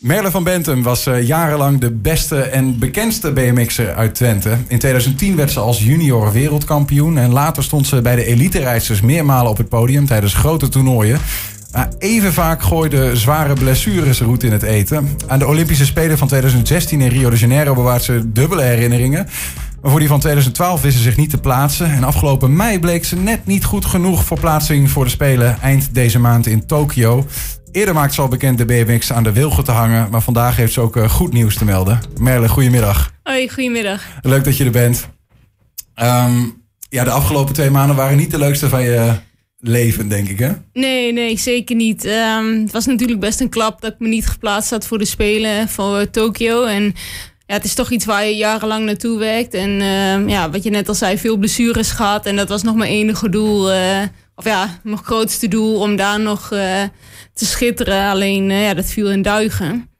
Merle van Bentum was uh, jarenlang de beste en bekendste BMX'er uit Twente. In 2010 werd ze als junior wereldkampioen. En later stond ze bij de elite-rijders meermalen op het podium tijdens grote toernooien. Maar even vaak gooide zware blessures route in het eten. Aan de Olympische Spelen van 2016 in Rio de Janeiro bewaart ze dubbele herinneringen. Maar voor die van 2012 wist ze zich niet te plaatsen. En afgelopen mei bleek ze net niet goed genoeg voor plaatsing voor de Spelen eind deze maand in Tokio. Eerder maakte ze al bekend de BMX aan de wilgen te hangen. Maar vandaag heeft ze ook eh, goed nieuws te melden. Merle, goedemiddag. Hoi, goedemiddag. Leuk dat je er bent. Ehm, ja, de afgelopen twee maanden waren niet de leukste van je leven, denk ik, hè? Nee, nee, zeker niet. Ehm, het was natuurlijk best een klap dat ik me niet geplaatst had voor de Spelen van uh, Tokio. En ja, het is toch iets waar je jarenlang naartoe werkt. En ehm, ja, wat je net al zei, veel blessures gehad. En dat was nog mijn enige doel, uh, of ja, mijn grootste doel om daar nog uh, te schitteren. Alleen, ja, dat viel in duigen.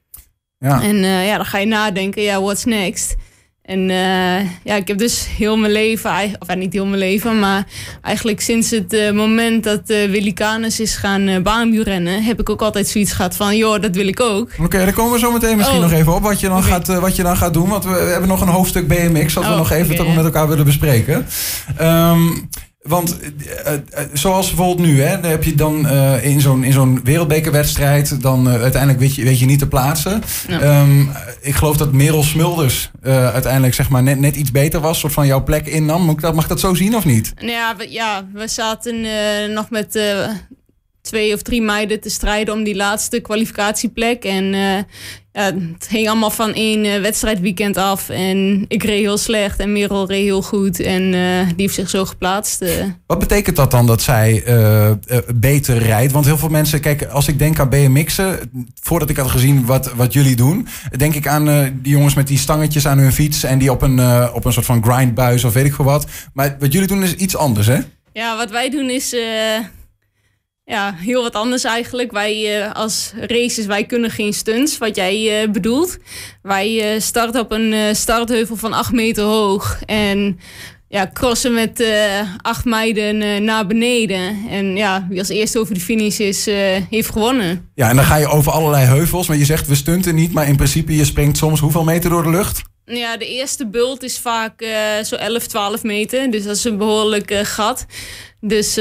Ja. En ja, dan ga je nadenken, ja, what's next? En uh, ja, ik heb dus heel mijn leven, of ja, niet heel mijn leven, maar eigenlijk sinds het uh, moment dat uh, Willy Canes is gaan uh, rennen, heb ik ook altijd zoiets gehad van, joh, dat wil ik ook. Oké, okay, daar komen we zo meteen misschien oh. nog even op wat je dan, okay. gaat, wat je dan gaat doen. Want we, hebben nog een hoofdstuk BMX dat oh, we nog even okay. met elkaar willen bespreken. Um, want uh, uh, zoals bijvoorbeeld nu, hè, dan heb je dan uh, in zo'n in zo'n wereldbekerwedstrijd, dan uiteindelijk weet je, weet je niet te plaatsen. Ja. Um, ik geloof dat Merel Smulders uiteindelijk zeg maar net, net iets beter was, soort van jouw plek innam. Mag ik dat, mag dat zo zien of niet? Ja, we, ja, we zaten nog met twee of drie meiden te strijden om die laatste kwalificatieplek. En ja, het ging allemaal van één uh, wedstrijdweekend af. En ik reed heel slecht en Merel reed heel goed. En uh, die heeft zich zo geplaatst. Uh. Wat betekent dat dan dat zij beter rijdt? Want heel veel mensen, kijk, als ik denk aan BMX'en... voordat ik had gezien wat, wat jullie doen... denk ik aan die jongens met die stangetjes aan hun fiets... en die op een, op een soort van grindbuis of weet ik veel wat. Maar wat jullie doen is iets anders, hè? Ja, wat wij doen is ja, heel wat anders eigenlijk. Wij uh, als races, wij kunnen geen stunts, wat jij uh, bedoelt. Wij uh, starten op een startheuvel van 8 meter hoog. En ja, crossen met acht meiden naar beneden. En ja, wie als eerste over de finish is, heeft gewonnen. Ja, en dan ga je over allerlei heuvels. Maar je zegt, we stunten niet. Maar in principe, je springt soms hoeveel meter door de lucht? Ja, de eerste bult is vaak zo 11, 12 meter. Dus dat is een behoorlijk gat. Dus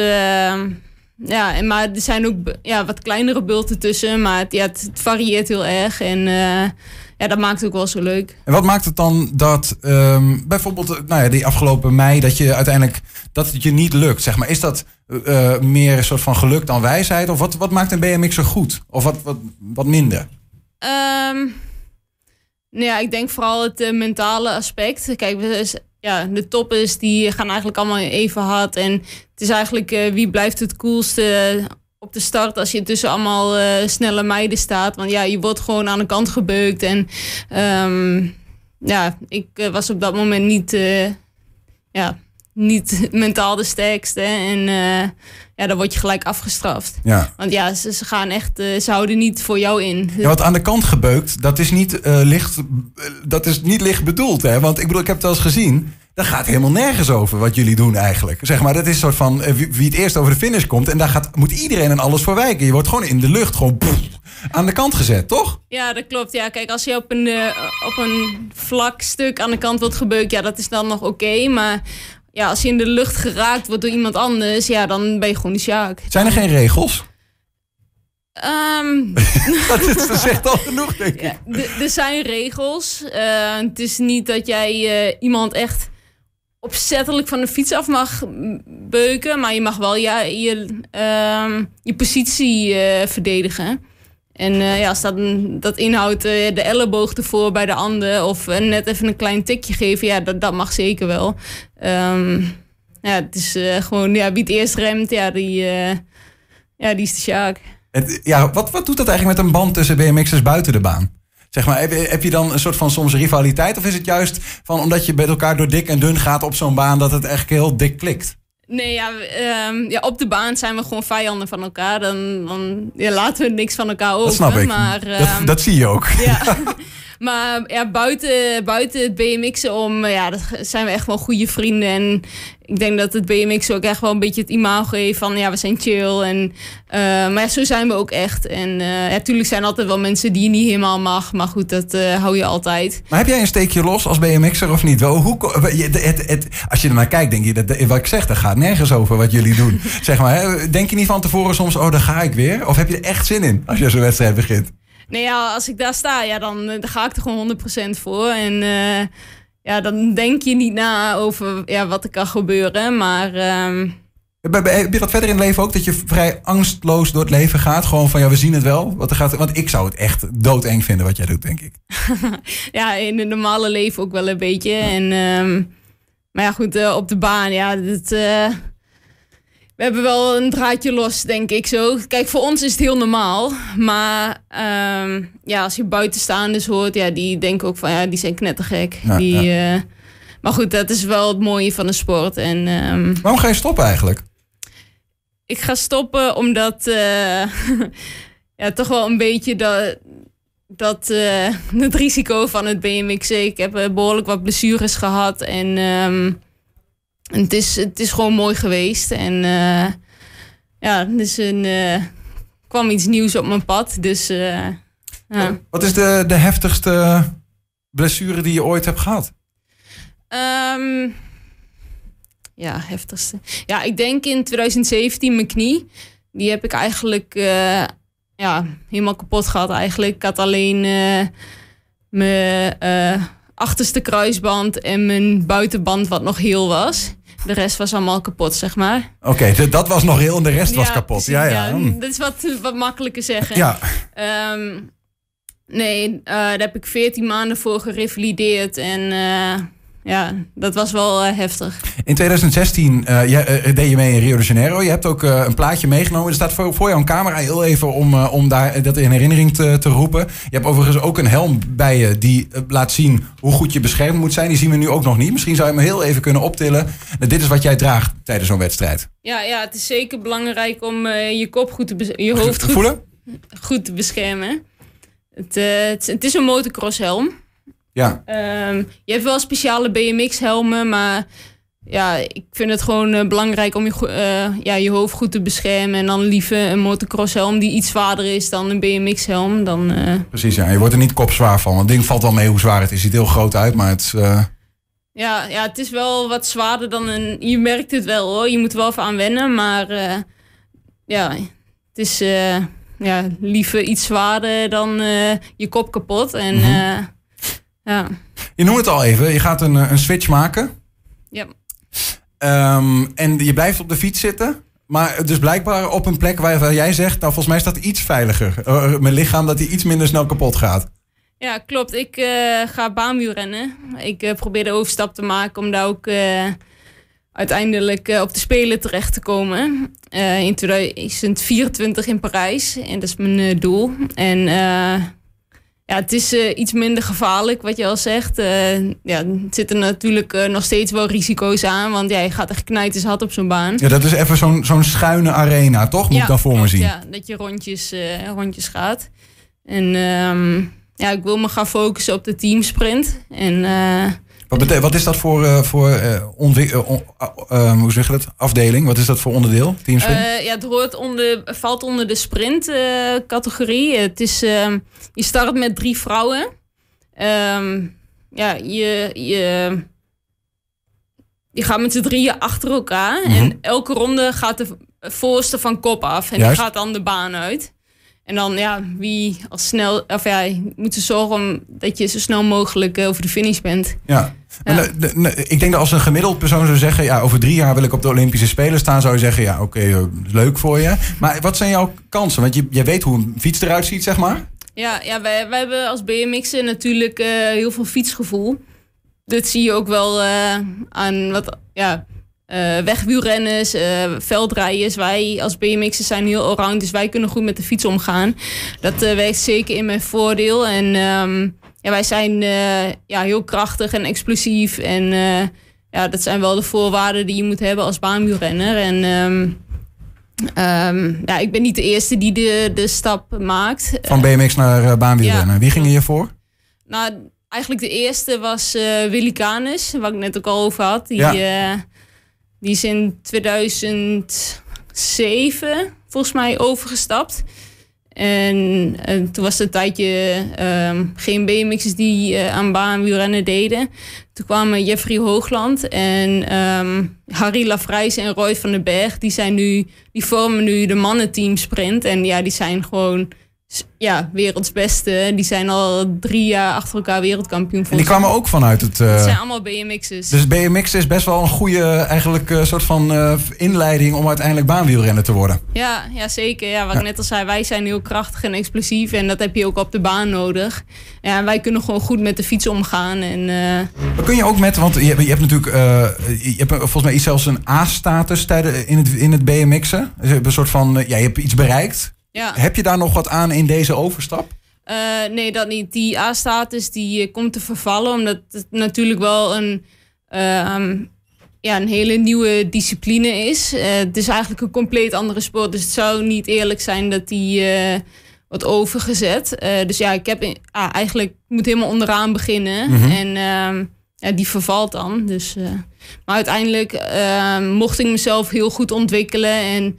ja, en, maar er zijn ook ja, wat kleinere bulten tussen. Maar het, ja, het, varieert heel erg. En uh, ja, dat maakt het ook wel zo leuk. En wat maakt het dan dat um, bijvoorbeeld eh, nou ja, die afgelopen mei... dat je uiteindelijk dat het je niet lukt? Zeg maar. Is dat uh, meer een soort van geluk dan wijsheid? Of wat, wat maakt een BMX zo goed? Of wat, wat, wat minder? Um, nou ja, ik denk vooral het uh, mentale aspect. Kijk, we ja, de toppers die gaan eigenlijk allemaal even hard. En het is eigenlijk uh, wie blijft het coolste op de start als je tussen allemaal uh, snelle meiden staat. Want ja, je wordt gewoon aan de kant gebeukt. En um, ja, ik was op dat moment niet, ja, niet mentaal de sterkste. En ja, dan word je gelijk afgestraft. Ja. Want ja, ze, ze gaan echt, uh, ze houden niet voor jou in. Ja, wat aan de kant gebeukt, dat is niet, uh, licht, dat is niet licht bedoeld. Hè? Want ik bedoel, ik heb het wel eens gezien. Daar gaat helemaal nergens over wat jullie doen eigenlijk. Zeg maar, dat is een soort van wie, wie, het eerst over de finish komt. En daar gaat, moet iedereen en alles voor wijken. Je wordt gewoon in de lucht gewoon pff, aan de kant gezet, toch? Ja, dat klopt. Ja, kijk, als je op een, op een vlak stuk aan de kant wordt gebeukt, ja, dat is dan nog oké. Okay, maar ja, als je in de lucht geraakt wordt door iemand anders, ja, dan ben je gewoon de Sjaak. Zijn er geen regels? Um, dat, is, dat zegt al genoeg, denk ik. Ja, er zijn regels. Uh, het is niet dat jij uh, iemand echt opzettelijk van de fiets af mag beuken, maar je mag wel ja, je, uh, je positie uh, verdedigen. En uh, ja, als dat, dat inhoudt uh, de elleboog ervoor bij de ander of uh, net even een klein tikje geven, ja, dat, dat mag zeker wel. Um, ja, het is gewoon, ja, wie het eerst remt, ja, die, ja, die is de Sjaak. Ja, wat, wat doet dat eigenlijk met een band tussen BMX'ers buiten de baan? Zeg maar, heb, heb je dan een soort van soms rivaliteit? Of is het juist van omdat je met elkaar door dik en dun gaat op zo'n baan dat het echt heel dik klikt? Nee, ja, um, ja, op de baan zijn we gewoon vijanden van elkaar. Dan, dan ja, laten we niks van elkaar over. Dat snap ik. Maar, um, dat, dat, zie je ook. Ja. Maar ja, buiten, buiten het BMX'en om, ja, dat zijn we echt wel goede vrienden. En ik denk dat het BMX ook echt wel een beetje het imago heeft van ja, we zijn chill. En, uh, maar ja, zo zijn we ook echt. En uh, natuurlijk zijn er altijd wel mensen die je niet helemaal mag. Maar goed, dat uh, hou je altijd. Maar heb jij een steekje los als BMX'er of niet? Hoe, het, het, het, als je er naar kijkt, denk je dat wat ik zeg, dat gaat nergens over wat jullie doen. zeg maar, hè? denk je niet van tevoren soms, oh, daar ga ik weer? Of heb je er echt zin in als je zo'n wedstrijd begint? Nee, ja, als ik daar sta, ja, dan, dan ga ik er gewoon 100% voor. En ja, dan denk je niet na over ja, wat er kan gebeuren. Maar. Um... Heb je dat verder in het leven ook? Dat je vrij angstloos door het leven gaat? Gewoon van ja, we zien het wel. Wat er gaat, want ik zou het echt doodeng vinden wat jij doet, denk ik. ja, in het normale leven ook wel een beetje. En, um, maar ja, goed, uh, op de baan, ja, dat, uh, we hebben wel een draadje los, denk ik zo. Kijk, voor ons is het heel normaal. Maar um, ja, als je buitenstaanders hoort, ja, die denken ook van ja, die zijn knettergek. Ja, die, ja. Uh, maar goed, dat is wel het mooie van de sport. En, um, Waarom ga je stoppen eigenlijk? Ik ga stoppen omdat uh, ja, toch wel een beetje dat, dat uh, het risico van het BMX. Ik heb behoorlijk wat blessures gehad en. Um, het is, het is gewoon mooi geweest. En uh, ja, dus een, uh, kwam iets nieuws op mijn pad. Dus, uh, ja. Wat is de, de heftigste blessure die je ooit hebt gehad? Um, ja, heftigste. Ja, ik denk in 2017 mijn knie. Die heb ik eigenlijk ja, helemaal kapot gehad eigenlijk. Ik had alleen mijn achterste kruisband en mijn buitenband wat nog heel was. De rest was allemaal kapot, zeg maar. Oké, dat was nog heel en de rest was kapot. ja, ja, ja. Hm. Dat is wat, wat makkelijker zeggen. Ja. Um, nee, uh, daar heb ik 14 maanden voor gerevalideerd. En uh, ja, dat was wel uh, heftig. In 2016 uh, je, uh, deed je mee in Rio de Janeiro. Je hebt ook een plaatje meegenomen. Er staat voor, voor jou een camera heel even om, om daar, dat in herinnering te, te roepen. Je hebt overigens ook een helm bij je die laat zien hoe goed je beschermd moet zijn. Die zien we nu ook nog niet. Misschien zou je me heel even kunnen optillen. dit is wat jij draagt tijdens zo'n wedstrijd. Ja, ja, het is zeker belangrijk om je kop goed te je hoofd goed, voelen? goed te beschermen. Het, het, het is een motocross helm. Ja. Um, je hebt wel speciale BMX-helmen, maar ja, ik vind het gewoon uh, belangrijk om je, uh, ja, je hoofd goed te beschermen. En dan liever een motocross-helm die iets zwaarder is dan een BMX-helm. Dan, uh... Precies, ja. Je wordt er niet kopzwaar van. Want het ding valt wel mee hoe zwaar het is. Het ziet heel groot uit, maar het Ja, ja, het is wel wat zwaarder dan een... Je merkt het wel hoor. Je moet er wel even aan wennen. Maar ja, het is ja, liever iets zwaarder dan je kop kapot. En... Mm -hmm. Ja. Je noemt het al even, je gaat een, eh, een switch maken. Ja. Um, en je blijft op de fiets zitten. Maar dus blijkbaar op een plek waar jij zegt, nou volgens mij staat iets veiliger. Uh, mijn lichaam dat hij iets minder snel kapot gaat. Ja, klopt. Ik uh, ga baanwielrennen. Ik uh, probeer de overstap te maken om daar ook uiteindelijk op de Spelen terecht te komen. in 2024 in Parijs. En dat is mijn doel. En ja, het is uh, iets minder gevaarlijk, wat je al zegt. Uh, ja, er zitten natuurlijk uh, nog steeds wel risico's aan. Want ja, je gaat echt knijters hard op zo'n baan. Ja, dat is even zo'n zo'n schuine arena, toch? Moet ja, ik dat voor me zien? Ja, dat je rondjes, rondjes gaat. En um, ja, ik wil me gaan focussen op de teamsprint. En wat, wat is dat voor, uh, voor uh, hoe zeg je dat? afdeling? Wat is dat voor onderdeel? Teamsprint? ja, het hoort onder, valt onder de sprint-categorie. het is, ehm, je start met drie vrouwen. Um, ja, je, je, je gaat met z'n drieën achter elkaar. En mhm. elke ronde gaat de voorste van kop af. En die gaat dan de baan uit. En dan, ja, wie als snel, of ja, je moet er zorgen dat je zo snel mogelijk over de finish bent. Ja. ik denk dat als een gemiddeld persoon zou zeggen, ja, over drie jaar wil ik op de Olympische Spelen staan, zou je zeggen, ja, oké, okay, leuk voor je. Maar wat zijn jouw kansen? Want je, je weet hoe een fiets eruit ziet, zeg maar. Ja, ja wij, wij hebben als BMX'en natuurlijk uh, heel veel fietsgevoel. Dat zie je ook wel uh, aan wat, ja, uh, wegwielrenners, uh, veldrijders. Wij als BMX'ers zijn heel allround, dus wij kunnen goed met de fiets omgaan. Dat uh, werkt zeker in mijn voordeel. En um, ja, wij zijn ja, heel krachtig en explosief. En ja, dat zijn wel de voorwaarden die je moet hebben als baanwielrenner. En um, um, ja, ik ben niet de eerste die de, de stap maakt. Van BMX naar baanwielrennen. Ja. Wie ging je voor? nou, eigenlijk de eerste was Willy Canis, waar ik net ook al over had. Die, ja. Die is in 2007 volgens mij overgestapt. En, en, toen was het een tijdje um, geen BMX'ers die uh, aan baanwielrennen deden. Toen kwamen Jeffrey Hoogland en um, Harry Lafrijs en Roy van den Berg. Die, zijn nu, die vormen nu de mannenteam sprint. En ja, die zijn gewoon ja, werelds beste. Die zijn al drie jaar achter elkaar wereldkampioen. En die kwamen ook vanuit het... Uh... zijn allemaal BMX'ers. Dus BMX is best wel een goede eigenlijk, uh, soort van uh, inleiding om uiteindelijk baanwielrenner te worden. Ja, ja zeker. Ja, wat ik net al zei, wij zijn heel krachtig en explosief. En dat heb je ook op de baan nodig. Ja, wij kunnen gewoon goed met de fiets omgaan. En, maar kun je ook met, want je, je hebt natuurlijk, je hebt volgens mij zelfs een A-status in het, in het BMX'en. Dus je hebt een soort van, ja, je hebt iets bereikt. Ja. Heb je daar nog wat aan in deze overstap? Uh, nee, dat niet. Die A-status die eh, komt te vervallen, omdat het natuurlijk wel een, uh, ja, een hele nieuwe discipline is. Uh, het is eigenlijk een compleet andere sport, dus het zou niet eerlijk zijn dat die wordt overgezet. dus ja, ik heb ah, eigenlijk moet helemaal onderaan beginnen mm -hmm. en ehm, ja, die vervalt dan. Dus, maar uiteindelijk ehm, mocht ik mezelf heel goed ontwikkelen en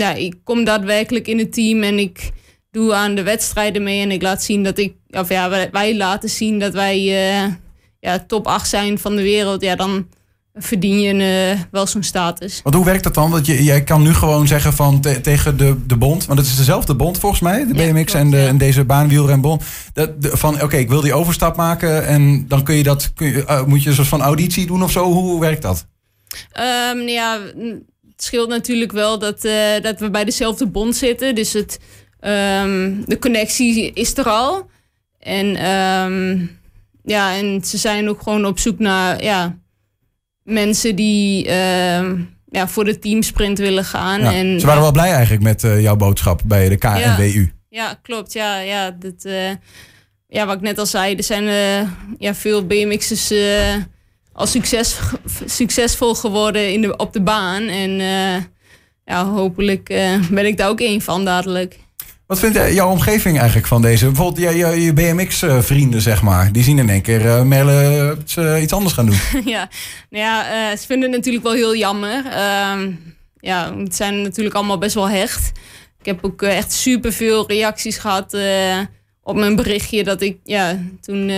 ja, ik kom daadwerkelijk in het team en ik doe aan de wedstrijden mee. En ik laat zien dat ik, of ja, wij laten zien dat wij uh, ja, top 8 zijn van de wereld. Ja, dan verdien je uh, wel zo'n status. Want hoe werkt dat dan? Dat je, jij kan nu gewoon zeggen van tegen de, de bond, want het is dezelfde bond volgens mij, de BMX en, de, ja. en deze baanwielrenbond. Dat, de, van oké, ik wil die overstap maken en dan kun je dat, kun je, uh, moet je een soort van auditie doen of zo. Hoe werkt dat? Um, ja, het scheelt natuurlijk wel dat, uh, dat we bij dezelfde bond zitten. Dus het, um, de connectie is er al. En, um, ja, en ze zijn ook gewoon op zoek naar ja, mensen die uh, ja, voor de teamsprint willen gaan. Ja, en, ze waren wel blij eigenlijk met uh, jouw boodschap bij de KNWU. Ja, ja klopt. Ja, ja, dat, ja, wat ik net al zei, er zijn ja, veel BMX'ers al succes, succesvol geworden in de, op de baan. En uh, ja, hopelijk uh, ben ik daar ook een van dadelijk. Wat vindt jouw omgeving eigenlijk van deze? Bijvoorbeeld je, je, je BMX-vrienden, zeg maar. Die zien in één keer uh, Merle iets anders gaan doen. ja, nou ja ze vinden het natuurlijk wel heel jammer. Uh, ja, het zijn natuurlijk allemaal best wel hecht. Ik heb ook echt superveel reacties gehad op mijn berichtje dat ik ja, toen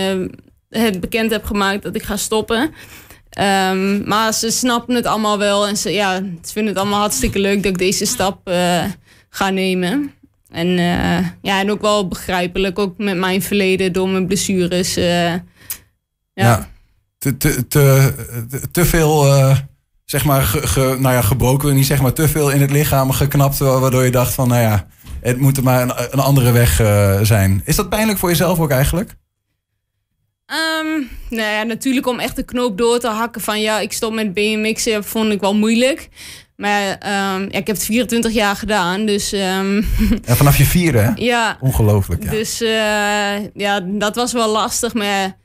het bekend heb gemaakt dat ik ga stoppen. Um, maar ze snappen het allemaal wel en ze, ja, ze vinden het allemaal hartstikke leuk dat ik deze stap uh, ga nemen. En, uh, ja, en ook wel begrijpelijk, ook met mijn verleden door mijn blessures. Uh, ja. Te, te, te, te veel, zeg maar, ge, nou ja, gebroken, niet zeg maar, te veel in het lichaam geknapt, waardoor je dacht van, nou ja, het moet er maar een andere weg zijn. Is dat pijnlijk voor jezelf ook eigenlijk? Um, nou ja, natuurlijk om echt de knoop door te hakken van ja, ik stop met BMX vond ik wel moeilijk. Maar um, ja, ik heb het 24 jaar gedaan, dus... Um, ja, vanaf je vierde, hè? Ja. Ongelooflijk, ja. Dus uh, ja, dat was wel lastig, maar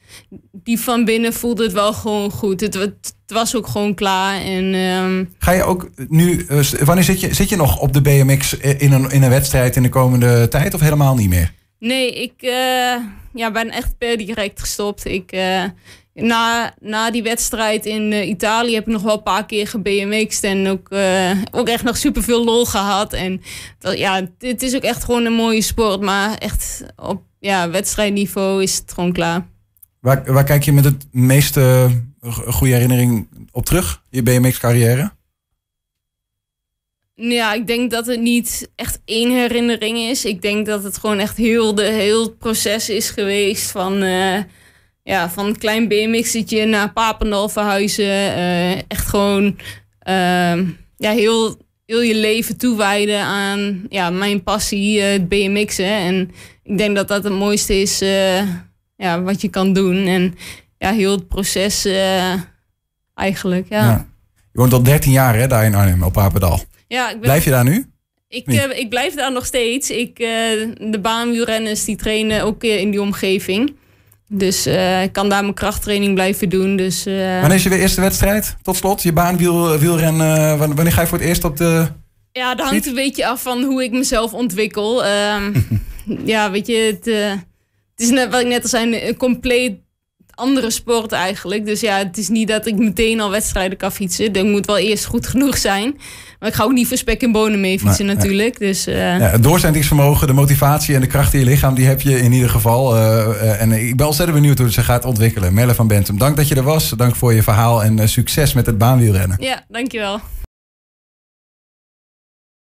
die van binnen voelde het wel gewoon goed. Het, het was ook gewoon klaar. En, um... Ga je ook nu, uh, wanneer zit je, zit je nog op de BMX in een, in een wedstrijd in de komende tijd of helemaal niet meer? Nee, ik uh, ja, ben echt per direct gestopt. Ik, uh, na, na die wedstrijd in uh, Italië heb ik nog wel een paar keer gebmx'd en ook, ook echt nog super veel lol gehad. En ja, het is ook echt gewoon een mooie sport, maar echt op ja, wedstrijdniveau is het gewoon klaar. Waar, waar kijk je met het meeste goede herinnering op terug, je BMX-carrière? Ja, ik denk dat het niet echt één herinnering is. Ik denk dat het gewoon echt heel, de, heel het proces is geweest van, uh, ja, van een klein BMX'tje naar Papendal verhuizen. Uh, echt gewoon uh, ja, heel, heel je leven toewijden aan ja, mijn passie, eh, het BMX'en. En ik denk dat dat het mooiste is ja, wat je kan doen. En ja, heel het proces eigenlijk, ja. ja. Je woont al 13 jaar hè, daar in Arnhem, op Papendal. Ja, ik Blijf je daar nu? Ik, uh, ik blijf daar nog steeds. Ik, uh, de baanwielrenners die trainen ook uh, in die omgeving. Dus ik kan daar mijn krachttraining blijven doen. Dus, Wanneer is je weer eerste wedstrijd? Tot slot, je baanwielrennen. wanneer ga je voor het eerst op de... Ja, dat hangt een beetje af van hoe ik mezelf ontwikkel. Ehm, ja, weet je, het, is net wat ik net al zei, een compleet andere sport eigenlijk. Dus ja, het is niet dat ik meteen al wedstrijden kan fietsen. Dat moet wel eerst goed genoeg zijn. Maar ik ga ook niet voor spek en bonen mee fietsen natuurlijk. Dus, uh... ja, het doorzettingsvermogen, de motivatie en de kracht in je lichaam... die heb je in ieder geval. Uh, en ik ben ontzettend benieuwd hoe het zich gaat ontwikkelen. Melle van Bentum, dank dat je er was. Dank voor je verhaal en succes met het baanwielrennen. Ja, dankjewel.